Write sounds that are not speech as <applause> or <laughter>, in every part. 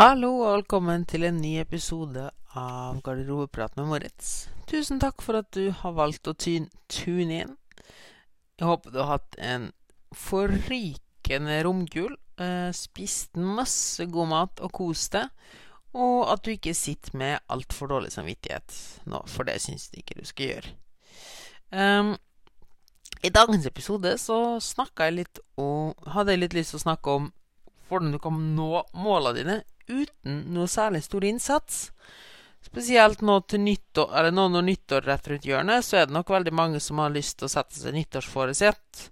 Hallo og velkommen til en ny episode av Garderobeprat med Moritz. Tusen takk for at du har valgt å tune inn. Jeg håper du har hatt en forrykende romjul, eh, spist masse god mat og kost deg, og at du ikke sitter med altfor dårlig samvittighet nå, for det syns jeg ikke du skal gjøre. Um, I dagens episode så snakka jeg litt om Hadde jeg litt lyst til å snakke om hvordan du kan nå målene dine uten noe særlig stor innsats. Spesielt nå, til nyttår, eller nå når nyttår rett rundt hjørnet, så er det nok veldig mange som har lyst til å sette seg nyttårsforesett.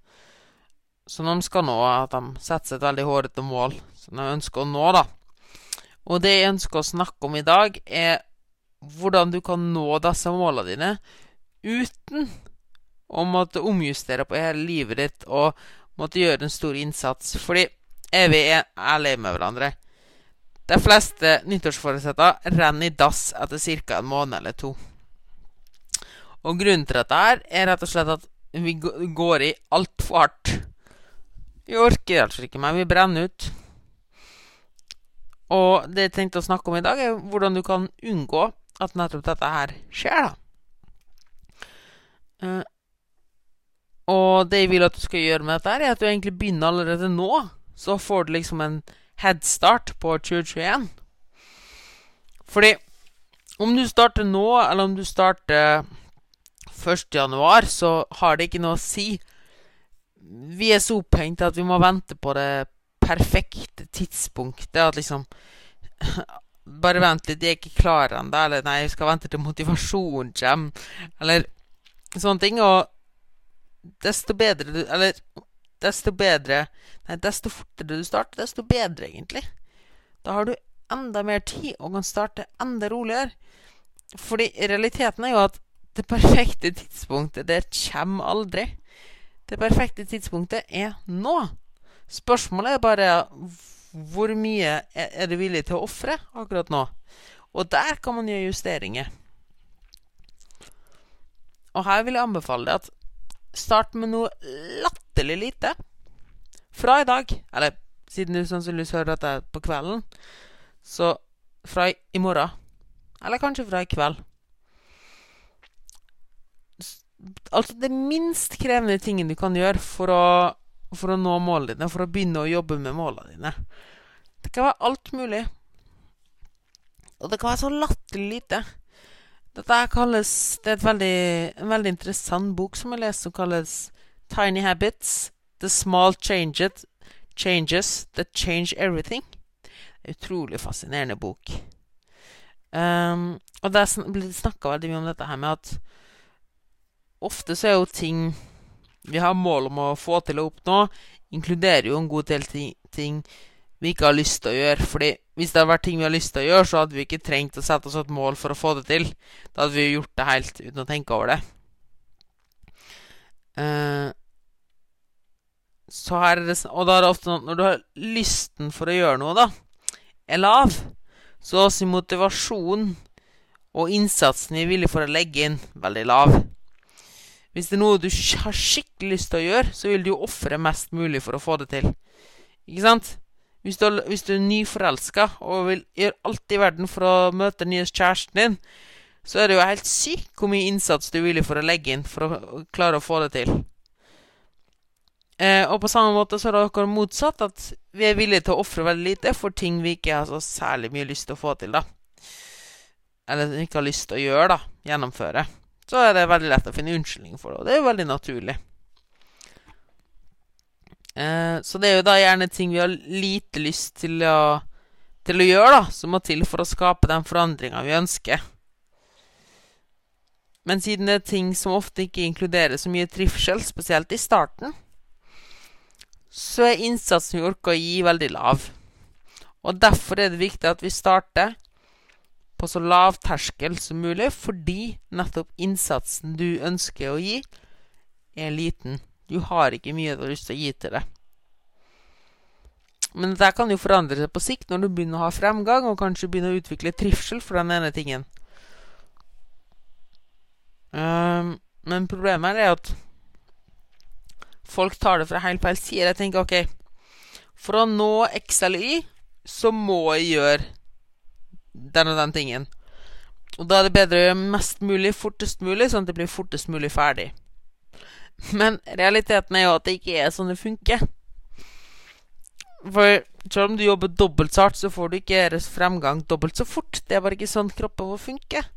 Så de skal nå at de setter seg et veldig hårete mål som de ønsker å nå, da. Og det jeg ønsker å snakke om i dag, er hvordan du kan nå disse målene dine uten å måtte omjustere på hele livet ditt og måtte gjøre en stor innsats. Fordi er vi ærlige med hverandre? De fleste nyttårsforutsetter renner i dass etter ca. en måned eller to. Og grunnen til dette her er rett og slett at vi går i altfor hardt. Vi orker altså ikke mer. Vi brenner ut. Og det jeg tenkte å snakke om i dag, er hvordan du kan unngå at nettopp dette her skjer, da. Uh, og det jeg vil at du skal gjøre med dette, her er at du egentlig begynner allerede nå. Så får du liksom en headstart på 2021. Fordi om du starter nå, eller om du starter 1. januar, så har det ikke noe å si. Vi er så opphengt at vi må vente på det perfekte tidspunktet. At liksom <clears throat> Bare vent litt, jeg er ikke klar ennå. Eller nei, jeg skal vente til motivasjonen kommer. Eller sånne ting. Og desto bedre du Eller desto bedre Nei, desto fortere du starter, desto bedre, egentlig. Da har du enda mer tid og kan starte enda roligere. Fordi realiteten er jo at det perfekte tidspunktet, det kommer aldri. Det perfekte tidspunktet er nå. Spørsmålet er bare hvor mye er du villig til å ofre akkurat nå? Og der kan man gjøre justeringer. Og her vil jeg anbefale deg at start med noe latterlig lite fra i dag, eller siden du sannsynligvis hører dette på kvelden, så fra i morgen, eller kanskje fra i kveld Altså det minst krevende tingen du kan gjøre for å, for å nå målene dine, for å begynne å jobbe med målene dine. Det kan være alt mulig. Og det kan være så latterlig lite. Dette kalles Det er veldig, en veldig interessant bok som jeg leser, som kalles Tiny Habits The Small Changes, changes That Change Everything. Er utrolig fascinerende bok. Um, og det blir snakka veldig mye om dette her med at ofte så er jo ting vi har mål om å få til å oppnå, inkluderer jo en god del ting vi ikke har lyst til å gjøre. Fordi hvis det hadde vært ting vi har lyst til å gjøre, så hadde vi ikke trengt å sette oss et mål for å få det til. Da hadde vi gjort det helt uten å tenke over det. Uh, så er det Og da er det ofte sånn når du har lysten for å gjøre noe, da, er lav, så er også motivasjonen og innsatsen vi er villig for å legge inn, veldig lav. Hvis det er noe du har skikkelig lyst til å gjøre, så vil du jo ofre mest mulig for å få det til. Ikke sant? Hvis du, hvis du er nyforelska og vil gjøre alt i verden for å møte den nye kjæresten din, så er det jo helt sykt hvor mye innsats du er villig for å legge inn for å klare å få det til. Eh, og på samme måte så er akkurat motsatt, at vi er villige til å ofre veldig lite for ting vi ikke har så særlig mye lyst til å få til, da. Eller ikke har lyst til å gjøre, da. Gjennomføre. Så er det veldig lett å finne unnskyldning for det, og det er jo veldig naturlig. Eh, så det er jo da gjerne ting vi har lite lyst til å, til å gjøre, da, som må til for å skape den forandringa vi ønsker. Men siden det er ting som ofte ikke inkluderer så mye trivsel, spesielt i starten, så er innsatsen vi orker å gi, veldig lav. Og derfor er det viktig at vi starter på så lav terskel som mulig, fordi nettopp innsatsen du ønsker å gi, er liten. Du har ikke mye du har lyst til å gi til det. Men dette kan jo forandre seg på sikt når du begynner å ha fremgang, og kanskje begynner å utvikle trivsel for den ene tingen. Um, men problemet er at folk tar det fra helt feil side. Jeg tenker ok, for å nå X eller Y, så må jeg gjøre den og den tingen. Og da er det bedre å gjøre mest mulig fortest mulig, sånn at det blir fortest mulig ferdig. Men realiteten er jo at det ikke er sånn det funker. For selv om du jobber dobbelt så hardt, så får du ikke fremgang dobbelt så fort. Det er bare ikke sånn kroppen vår funker.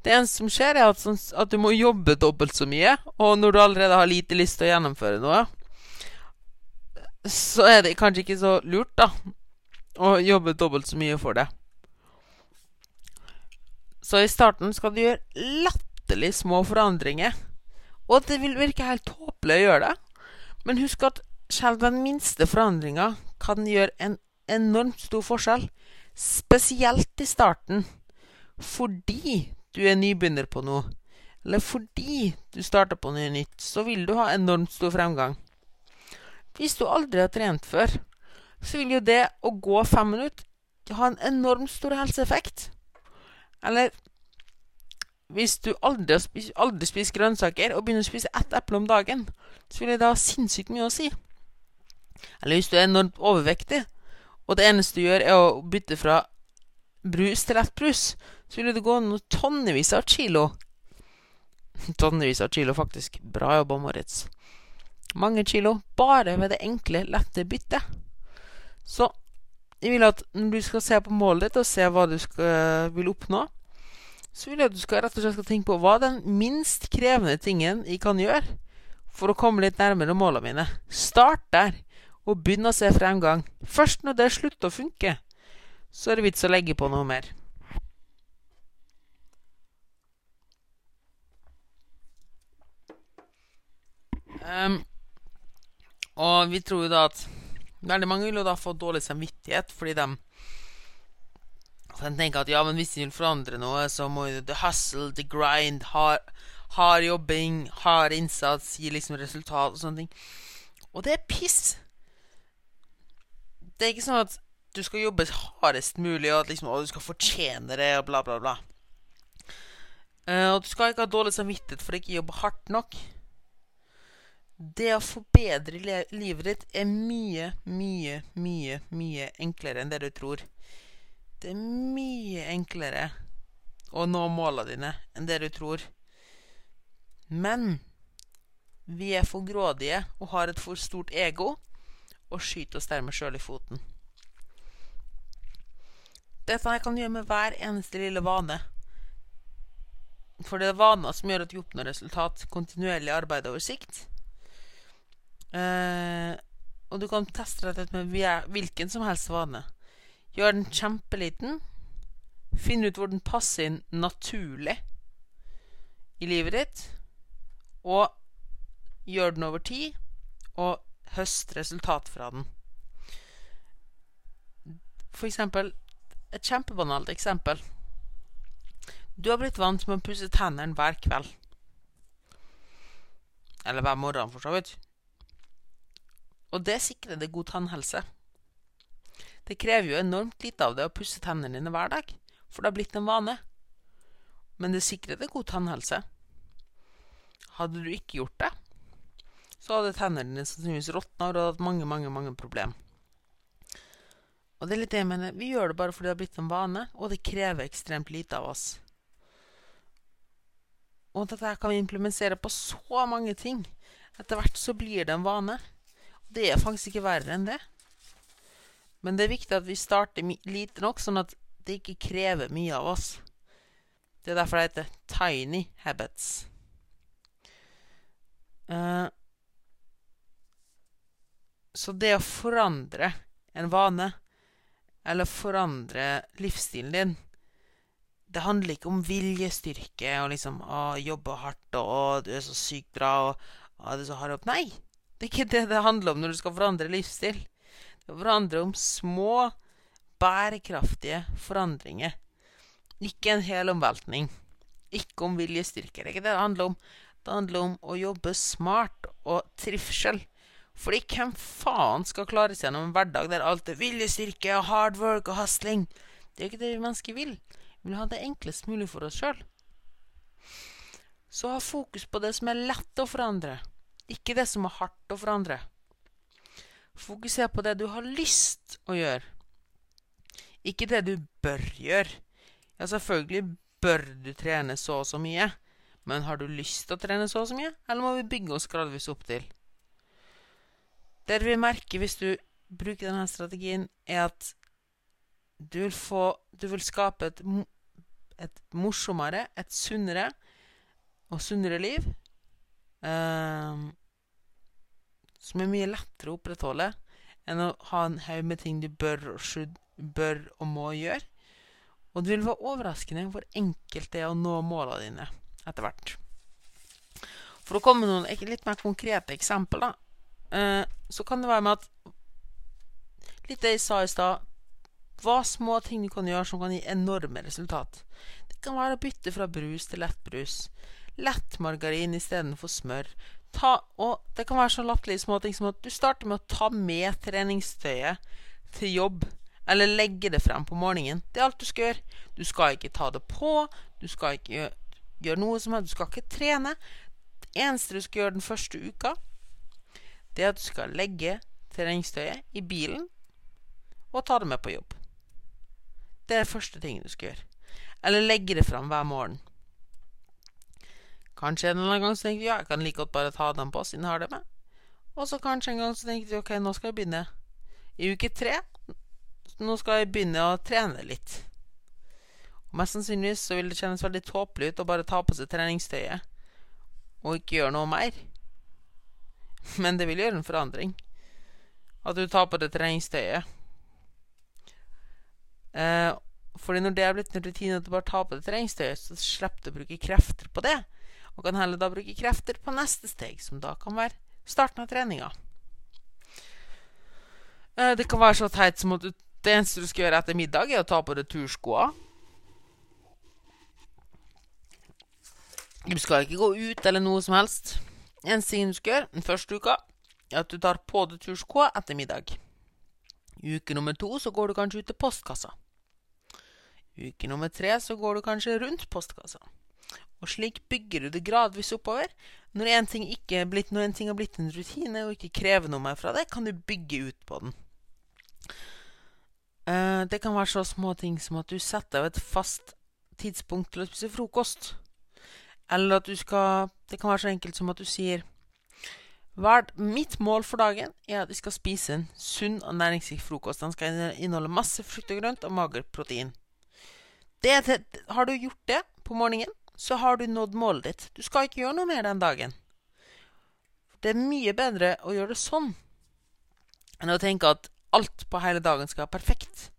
Det eneste som skjer, er at, sånn, at, du må jobbe dobbelt så mye. Og når du allerede har lite lyst til å gjennomføre noe, så er det kanskje ikke så lurt, da, å jobbe dobbelt så mye for det. Så i starten skal du gjøre latterlig små forandringer. Og det vil virke helt tåpelig å gjøre det. Men husk at selv den minste forandringa kan gjøre en enormt stor forskjell. Spesielt i starten. Fordi du er nybegynner på noe, eller fordi du starter på noe nytt, så vil du ha enormt stor fremgang. Hvis du aldri har trent før, så vil jo det å gå fem minutter ha en enormt stor helseeffekt. Eller hvis du aldri, spis, aldri spiser grønnsaker og begynner å spise ett eple om dagen, så vil det ha sinnssykt mye å si. Eller hvis du er enormt overvektig, og det eneste du gjør, er å bytte fra brus til lettbrus, så ville det gå noen tonnevis av kilo. tonnevis av kilo, faktisk. Bra jobba, Moritz. Mange kilo bare ved det enkle, lette byttet. Så jeg vil at når du skal se på målet ditt og se hva du skal, vil oppnå, så vil jeg at du skal rett og slett skal tenke på hva er den minst krevende tingen jeg kan gjøre for å komme litt nærmere målene mine. Start der, og begynn å se fremgang. Først når det slutter å funke, så er det vits å legge på noe mer. Um, og vi tror jo da at veldig mange vil jo da få dårlig samvittighet fordi de de tenker at ja, men hvis de vil forandre noe, så må jo the hustle, the grind, hard, hard jobbing, hard innsats gi liksom resultat og sånne ting. Og det er piss. Det er ikke sånn at du skal jobbe hardest mulig, og at liksom, og du skal fortjene det, og bla, bla, bla. Uh, og du skal ikke ha dårlig samvittighet for å ikke jobbe hardt nok. Det å forbedre livet ditt er mye, mye, mye, mye enklere enn det du tror. Det er mye enklere å nå målene dine enn det du tror. Men vi er for grådige og har et for stort ego og skyter oss dermed sjøl i foten. Dette kan du gjøre med hver eneste lille vane. For det er vaner som gjør at du oppnår resultat. Kontinuerlig arbeid over sikt. Eh, og du kan teste dette med hvilken som helst vane. Gjør den kjempeliten. Finn ut hvor den passer inn naturlig i livet ditt. Og gjør den over tid, og høst resultat fra den. For eksempel et kjempebanalt eksempel. Du har blitt vant med å pusse tennene hver kveld. Eller hver morgen, for så vidt. Og det sikrer deg god tannhelse. Det krever jo enormt lite av deg å pusse tennene dine hver dag, for det har blitt en vane. Men det sikrer deg god tannhelse. Hadde du ikke gjort det, så hadde tennene dine sannsynligvis råtna og hadde hatt mange, mange, mange problemer. Og det er litt det jeg mener. Vi gjør det bare fordi det har blitt en vane, og det krever ekstremt lite av oss. Og dette kan vi implementere på så mange ting. Etter hvert så blir det en vane. Og det er faktisk ikke verre enn det. Men det er viktig at vi starter lite nok, sånn at det ikke krever mye av oss. Det er derfor det heter tiny habits. Uh, så det å forandre en vane eller forandre livsstilen din. Det handler ikke om viljestyrke og liksom å, jobbe hardt og å, du er så sykt bra og å, du er så hard opp. Nei! Det er ikke det det handler om når du skal forandre livsstil. Det handler om små, bærekraftige forandringer. Ikke en hel omveltning. Ikke om viljestyrke. Det er ikke det det handler om. Det handler om å jobbe smart og trivsel. Fordi hvem faen skal klare seg gjennom en hverdag der alt er viljestyrke og hard work og hustling? Det er ikke det vi mennesker vil. Vi vil ha det enklest mulig for oss sjøl. Så ha fokus på det som er lett å forandre, ikke det som er hardt å forandre. Fokuser på det du har lyst å gjøre, ikke det du bør gjøre, Ja, selvfølgelig bør du trene så og så mye, men har du lyst til å trene så og så mye, eller må vi bygge oss gradvis opp til? Det du vil merke hvis du bruker denne strategien, er at du vil få Du vil skape et, et morsommere, et sunnere og sunnere liv. Um, som er mye lettere å opprettholde enn å ha en haug med ting du bør og, should, bør og må gjøre. Og det vil være overraskende hvor enkelt det er å nå målene dine etter hvert. For å komme med noen litt mer konkrete eksempler, da, så kan det være med at Litt det jeg sa i stad. Hva små ting du kan gjøre som kan gi enorme resultat. Det kan være å bytte fra brus til lettbrus. Lettmargarin istedenfor smør. Ta, og det kan være så latterlige småting som at du starter med å ta med treningstøyet til jobb eller legge det frem på morgenen. Det er alt du skal gjøre. Du skal ikke ta det på, du skal ikke gjøre, gjøre noe som helst, du skal ikke trene. Det eneste du skal gjøre den første uka, det er at du skal legge treningstøyet i bilen og ta det med på jobb. Det er det første tingen du skal gjøre. Eller legge det frem hver morgen. Kanskje en eller annen gang så tenker du ja, jeg kan like godt bare ta den på siden jeg har det med. Og så kanskje en gang så tenker du ok, nå skal jeg begynne. I uke tre nå skal jeg begynne å trene litt. Og Mest sannsynligvis så vil det kjennes veldig tåpelig ut å bare ta på seg treningstøyet og ikke gjøre noe mer. Men det vil gjøre en forandring. At du tar på deg treningstøyet. Eh, fordi når det er blitt en rutine at du bare tar på deg treningstøyet, så slipper du å bruke krefter på det. Og kan heller da bruke krefter på neste steg, som da kan være starten av treninga. Eh, det kan være så teit som at det eneste du skal gjøre etter middag, er å ta på deg turskoa. Du skal ikke gå ut eller noe som helst. Eneste ting du skal gjøre den første uka, er at du tar på deg turskoa etter middag. I Uke nummer to så går du kanskje ut til postkassa. I Uke nummer tre så går du kanskje rundt postkassa. Og slik bygger du det gradvis oppover. Når en ting, blitt, når en ting har blitt en rutine og ikke krever noe mer fra deg, kan du bygge ut på den. Uh, det kan være så små ting som at du setter av et fast tidspunkt til å spise frokost. Eller at du skal Det kan være så enkelt som at du sier Mitt mål for dagen er at vi skal spise en sunn og næringsrik frokost. Den skal inneholde masse frukt og grønt og magert protein. Det, har du gjort det på morgenen, så har du nådd målet ditt. Du skal ikke gjøre noe mer den dagen. Det er mye bedre å gjøre det sånn enn å tenke at alt på hele dagen skal være perfekt.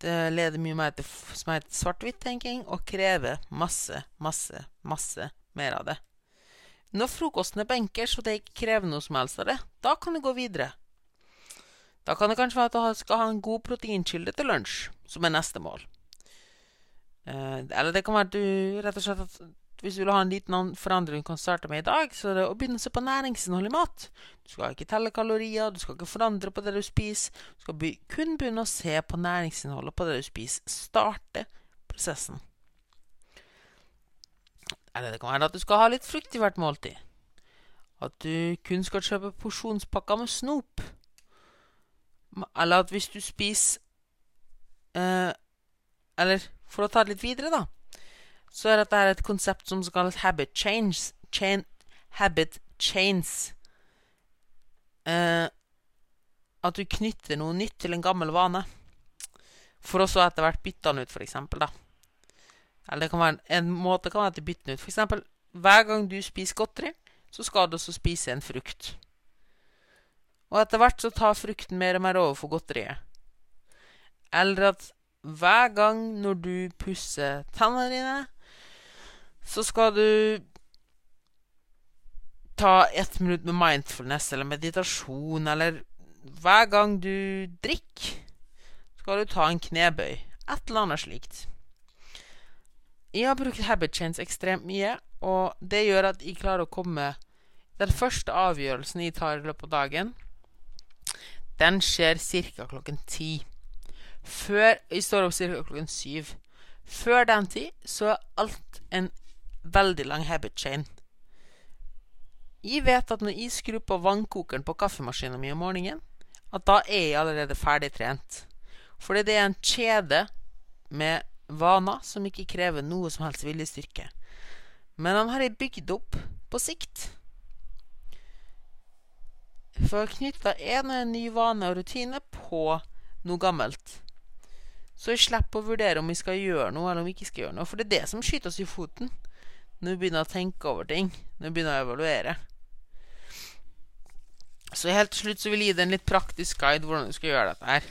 Det leder mye mer til svart-hvitt-tenking, og krever masse, masse, masse mer av det. Når frokosten er benkers, og det ikke krever noe som helst av det, da kan du gå videre. Da kan det kanskje være at du skal ha en god proteinkilde til lunsj, som er neste mål. Eh, eller det kan være at du rett og slett at hvis du vil ha en liten forandring du kan starte med i dag, så er det å begynne å se på næringsinnhold i mat. Du skal ikke telle kalorier, du skal ikke forandre på det du spiser. Du skal kun begynne å se på næringsinnholdet på det du spiser. Starte prosessen. Eller det kan være at du skal ha litt frukt i hvert måltid. At du kun skal kjøpe porsjonspakker med snop. Eller at hvis du spiser eh, Eller for å ta det litt videre, da så er dette et konsept som kalles habit change. Chain, habit chains. Eh, at du knytter noe nytt til en gammel vane. For å så etter hvert bytte den ut, for eksempel, da. Eller det kan være en måte kan være at du bytter den ut. For eksempel, hver gang du spiser godteri, så skal du også spise en frukt. Og etter hvert så tar frukten mer og mer over for godteriet. Eller at hver gang når du pusser tennene dine, så skal du ta ett minutt med mindfulness eller meditasjon, eller hver gang du drikker, skal du ta en knebøy. Et eller annet slikt. Jeg har brukt habit chains ekstremt mye, og det gjør at jeg klarer å komme Den første avgjørelsen jeg tar i løpet av dagen, den skjer ca. klokken ti. Før Jeg står opp ca. klokken syv. Før den tid så er alt en veldig lang habit chain. Jeg vet at når jeg skrur på vannkokeren på kaffemaskinen min om morgenen, at da er jeg allerede ferdig trent. Fordi det er en kjede med vaner som ikke krever noe som helst viljestyrke. Men den har jeg bygd opp på sikt. For å knytte en ny vane og rutine på noe gammelt. Så jeg slipper å vurdere om vi skal gjøre noe, eller om vi ikke skal gjøre noe. For det er det som skyter oss i foten når vi begynner å tenke over ting. Når vi begynner å evaluere. Så helt til slutt så vil jeg gi deg en litt praktisk guide hvordan du skal gjøre dette her.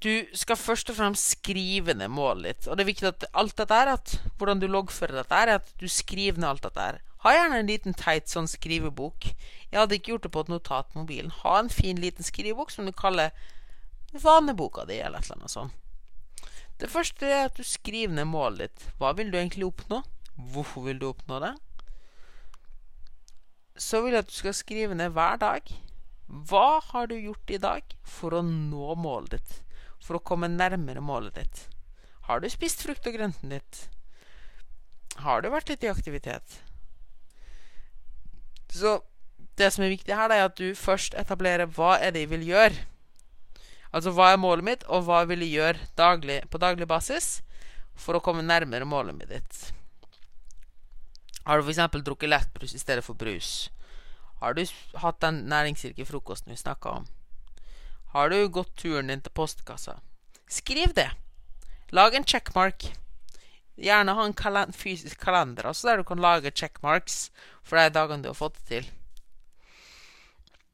Du skal først og fremst skrive ned målet ditt. Og det er viktig at alt dette er at hvordan du loggfører dette, er at du skriver ned alt dette her. Ha gjerne en liten teit sånn skrivebok. Jeg hadde ikke gjort det på et notat på mobilen. Ha en fin liten skrivebok som du kaller vaneboka di, eller et eller annet sånt. Det første er at du skriver ned målet ditt. Hva vil du egentlig oppnå? Hvorfor vil du oppnå det? Så vil jeg at du skal skrive ned hver dag. Hva har du gjort i dag for å nå målet ditt? For å komme nærmere målet ditt? Har du spist frukt og grønten ditt? Har du vært litt i aktivitet? Så det som er viktig her, er at du først etablerer hva er det jeg vil gjøre. Altså hva er målet mitt, og hva vil jeg gjøre daglig, på daglig basis for å komme nærmere målet mitt ditt. Har du f.eks. drukket lettbrus i stedet for brus? Har du hatt den næringsrike frokosten vi snakka om? Har du gått turen din til postkassa? Skriv det. Lag en checkmark. Gjerne ha en kalend fysisk kalender også der du kan lage checkmarks for de dagene du har fått det til.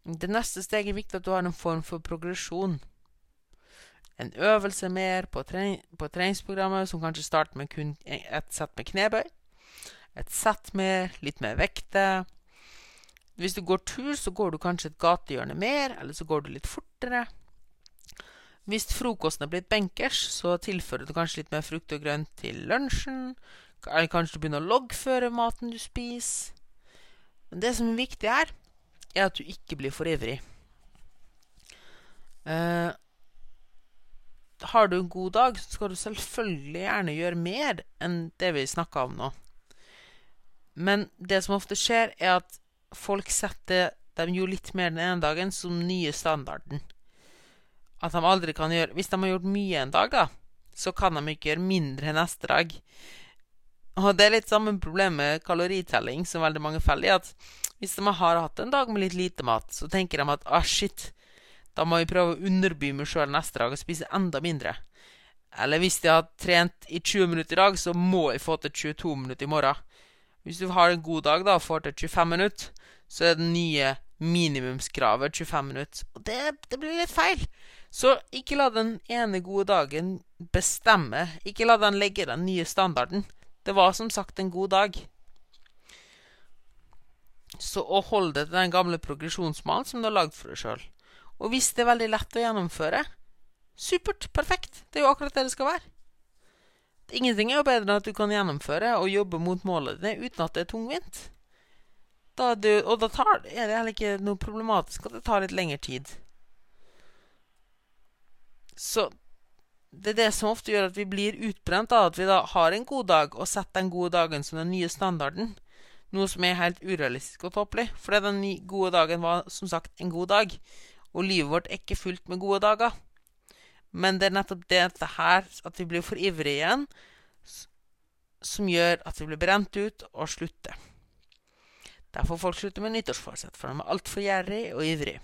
Det neste steget er viktig at du har en form for progresjon. En øvelse mer på, trening, på treningsprogrammet som kanskje starter med kun et sett med knebøy. Et sett mer, litt mer vekter. Hvis du går tur, så går du kanskje et gatehjørne mer, eller så går du litt fortere. Hvis frokosten er blitt benkers, så tilfører du kanskje litt mer frukt og grønt til lunsjen. Eller kanskje du begynner å loggføre maten du spiser. Men det som er viktig her, er at du ikke blir for ivrig. Uh, har du en god dag, så skal du selvfølgelig gjerne gjøre mer enn det vi snakka om nå. Men det som ofte skjer, er at folk setter dem jo litt mer den ene dagen som nye standarden at de aldri kan gjøre Hvis de har gjort mye en dag, da, så kan de ikke gjøre mindre neste dag. Og det er litt samme problem med kaloritelling som veldig mange feller i. At hvis de har hatt en dag med litt lite mat, så tenker de at ah, shit, da må jeg prøve å underby meg sjøl neste dag og spise enda mindre. Eller hvis jeg har trent i 20 minutter i dag, så må jeg få til 22 minutter i morgen. Hvis du har en god dag da og får til 25 minutter, så er det nye minimumskravet 25 minutter. Og det, det blir litt feil. Så ikke la den ene gode dagen bestemme. Ikke la den legge den nye standarden. Det var som sagt en god dag. Så å holde deg til den gamle progresjonsmalen som du har lagd for deg sjøl. Og hvis det er veldig lett å gjennomføre, supert, perfekt. Det er jo akkurat det det skal være. Ingenting er jo bedre enn at du kan gjennomføre og jobbe mot målet ditt uten at det er tungvint. Da du, og da tar, er det heller ikke noe problematisk at det tar litt lengre tid. Så det er det som ofte gjør at vi blir utbrent, da, at vi da har en god dag og setter den gode dagen som den nye standarden. Noe som er helt urealistisk og tåpelig. For den gode dagen var som sagt en god dag. Og livet vårt er ikke fullt med gode dager. Men det er nettopp dette her, at vi blir for ivrige igjen, som gjør at vi blir brent ut og slutter. Derfor folk slutter med nyttårsforsett, for de er altfor gjerrig og ivrig.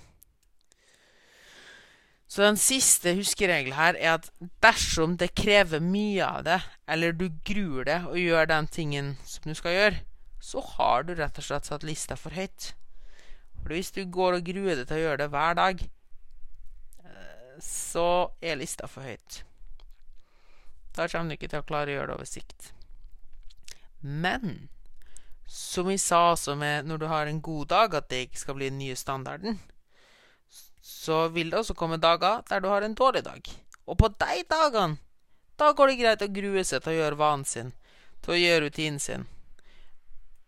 Så den siste huskeregelen her er at dersom det krever mye av det, eller du gruer deg å gjøre den tingen som du skal gjøre, så har du rett og slett satt lista for høyt. For hvis du går og gruer deg til å gjøre det hver dag, eh, så er lista for høyt. Da kommer du ikke til å klare å gjøre det over sikt. Men som vi sa også med når du har en god dag, at det ikke skal bli den nye standarden, så vil det også komme dager der du har en dårlig dag. Og på de dagene, da går det greit å grue seg til å gjøre vanen sin, til å gjøre rutinen sin.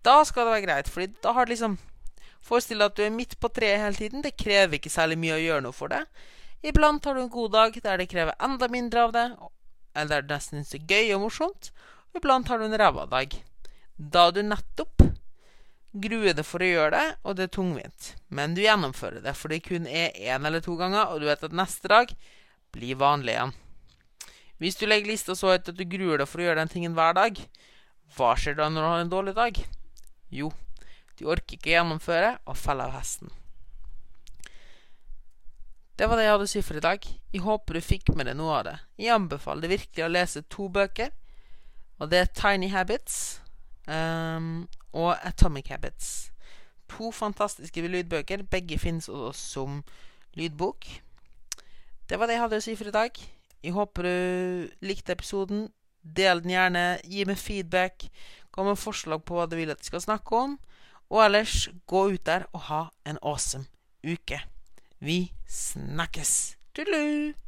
Da skal det være greit, fordi da har det liksom Forestill deg at du er midt på treet hele tiden. Det krever ikke særlig mye å gjøre noe for det. Iblant har du en god dag der det krever enda mindre av det, eller der det nesten er gøy og morsomt. Og iblant har du en ræva dag. Da du nettopp gruer deg for å gjøre det, og det er tungvint. Men du gjennomfører det, for det kun er én eller to ganger, og du vet at neste dag blir vanlig igjen. Hvis du legger lista så høyt at du gruer deg for å gjøre den tingen hver dag, hva skjer da når du har en dårlig dag? Jo, du orker ikke gjennomføre og faller av hesten. Det var det jeg hadde å si for i dag. Jeg håper du fikk med deg noe av det. Jeg anbefaler deg virkelig å lese to bøker, og det er Tiny Habits um, og Atomic Habits. To fantastiske lydbøker. Begge finnes også som lydbok. Det var det jeg hadde å si for i dag. Jeg håper du likte episoden. Del den gjerne. Gi meg feedback. Kom med forslag på hva du vil at jeg skal snakke om. Og ellers, gå ut der og ha en awesome uke. Vi snakkes! Tudelu!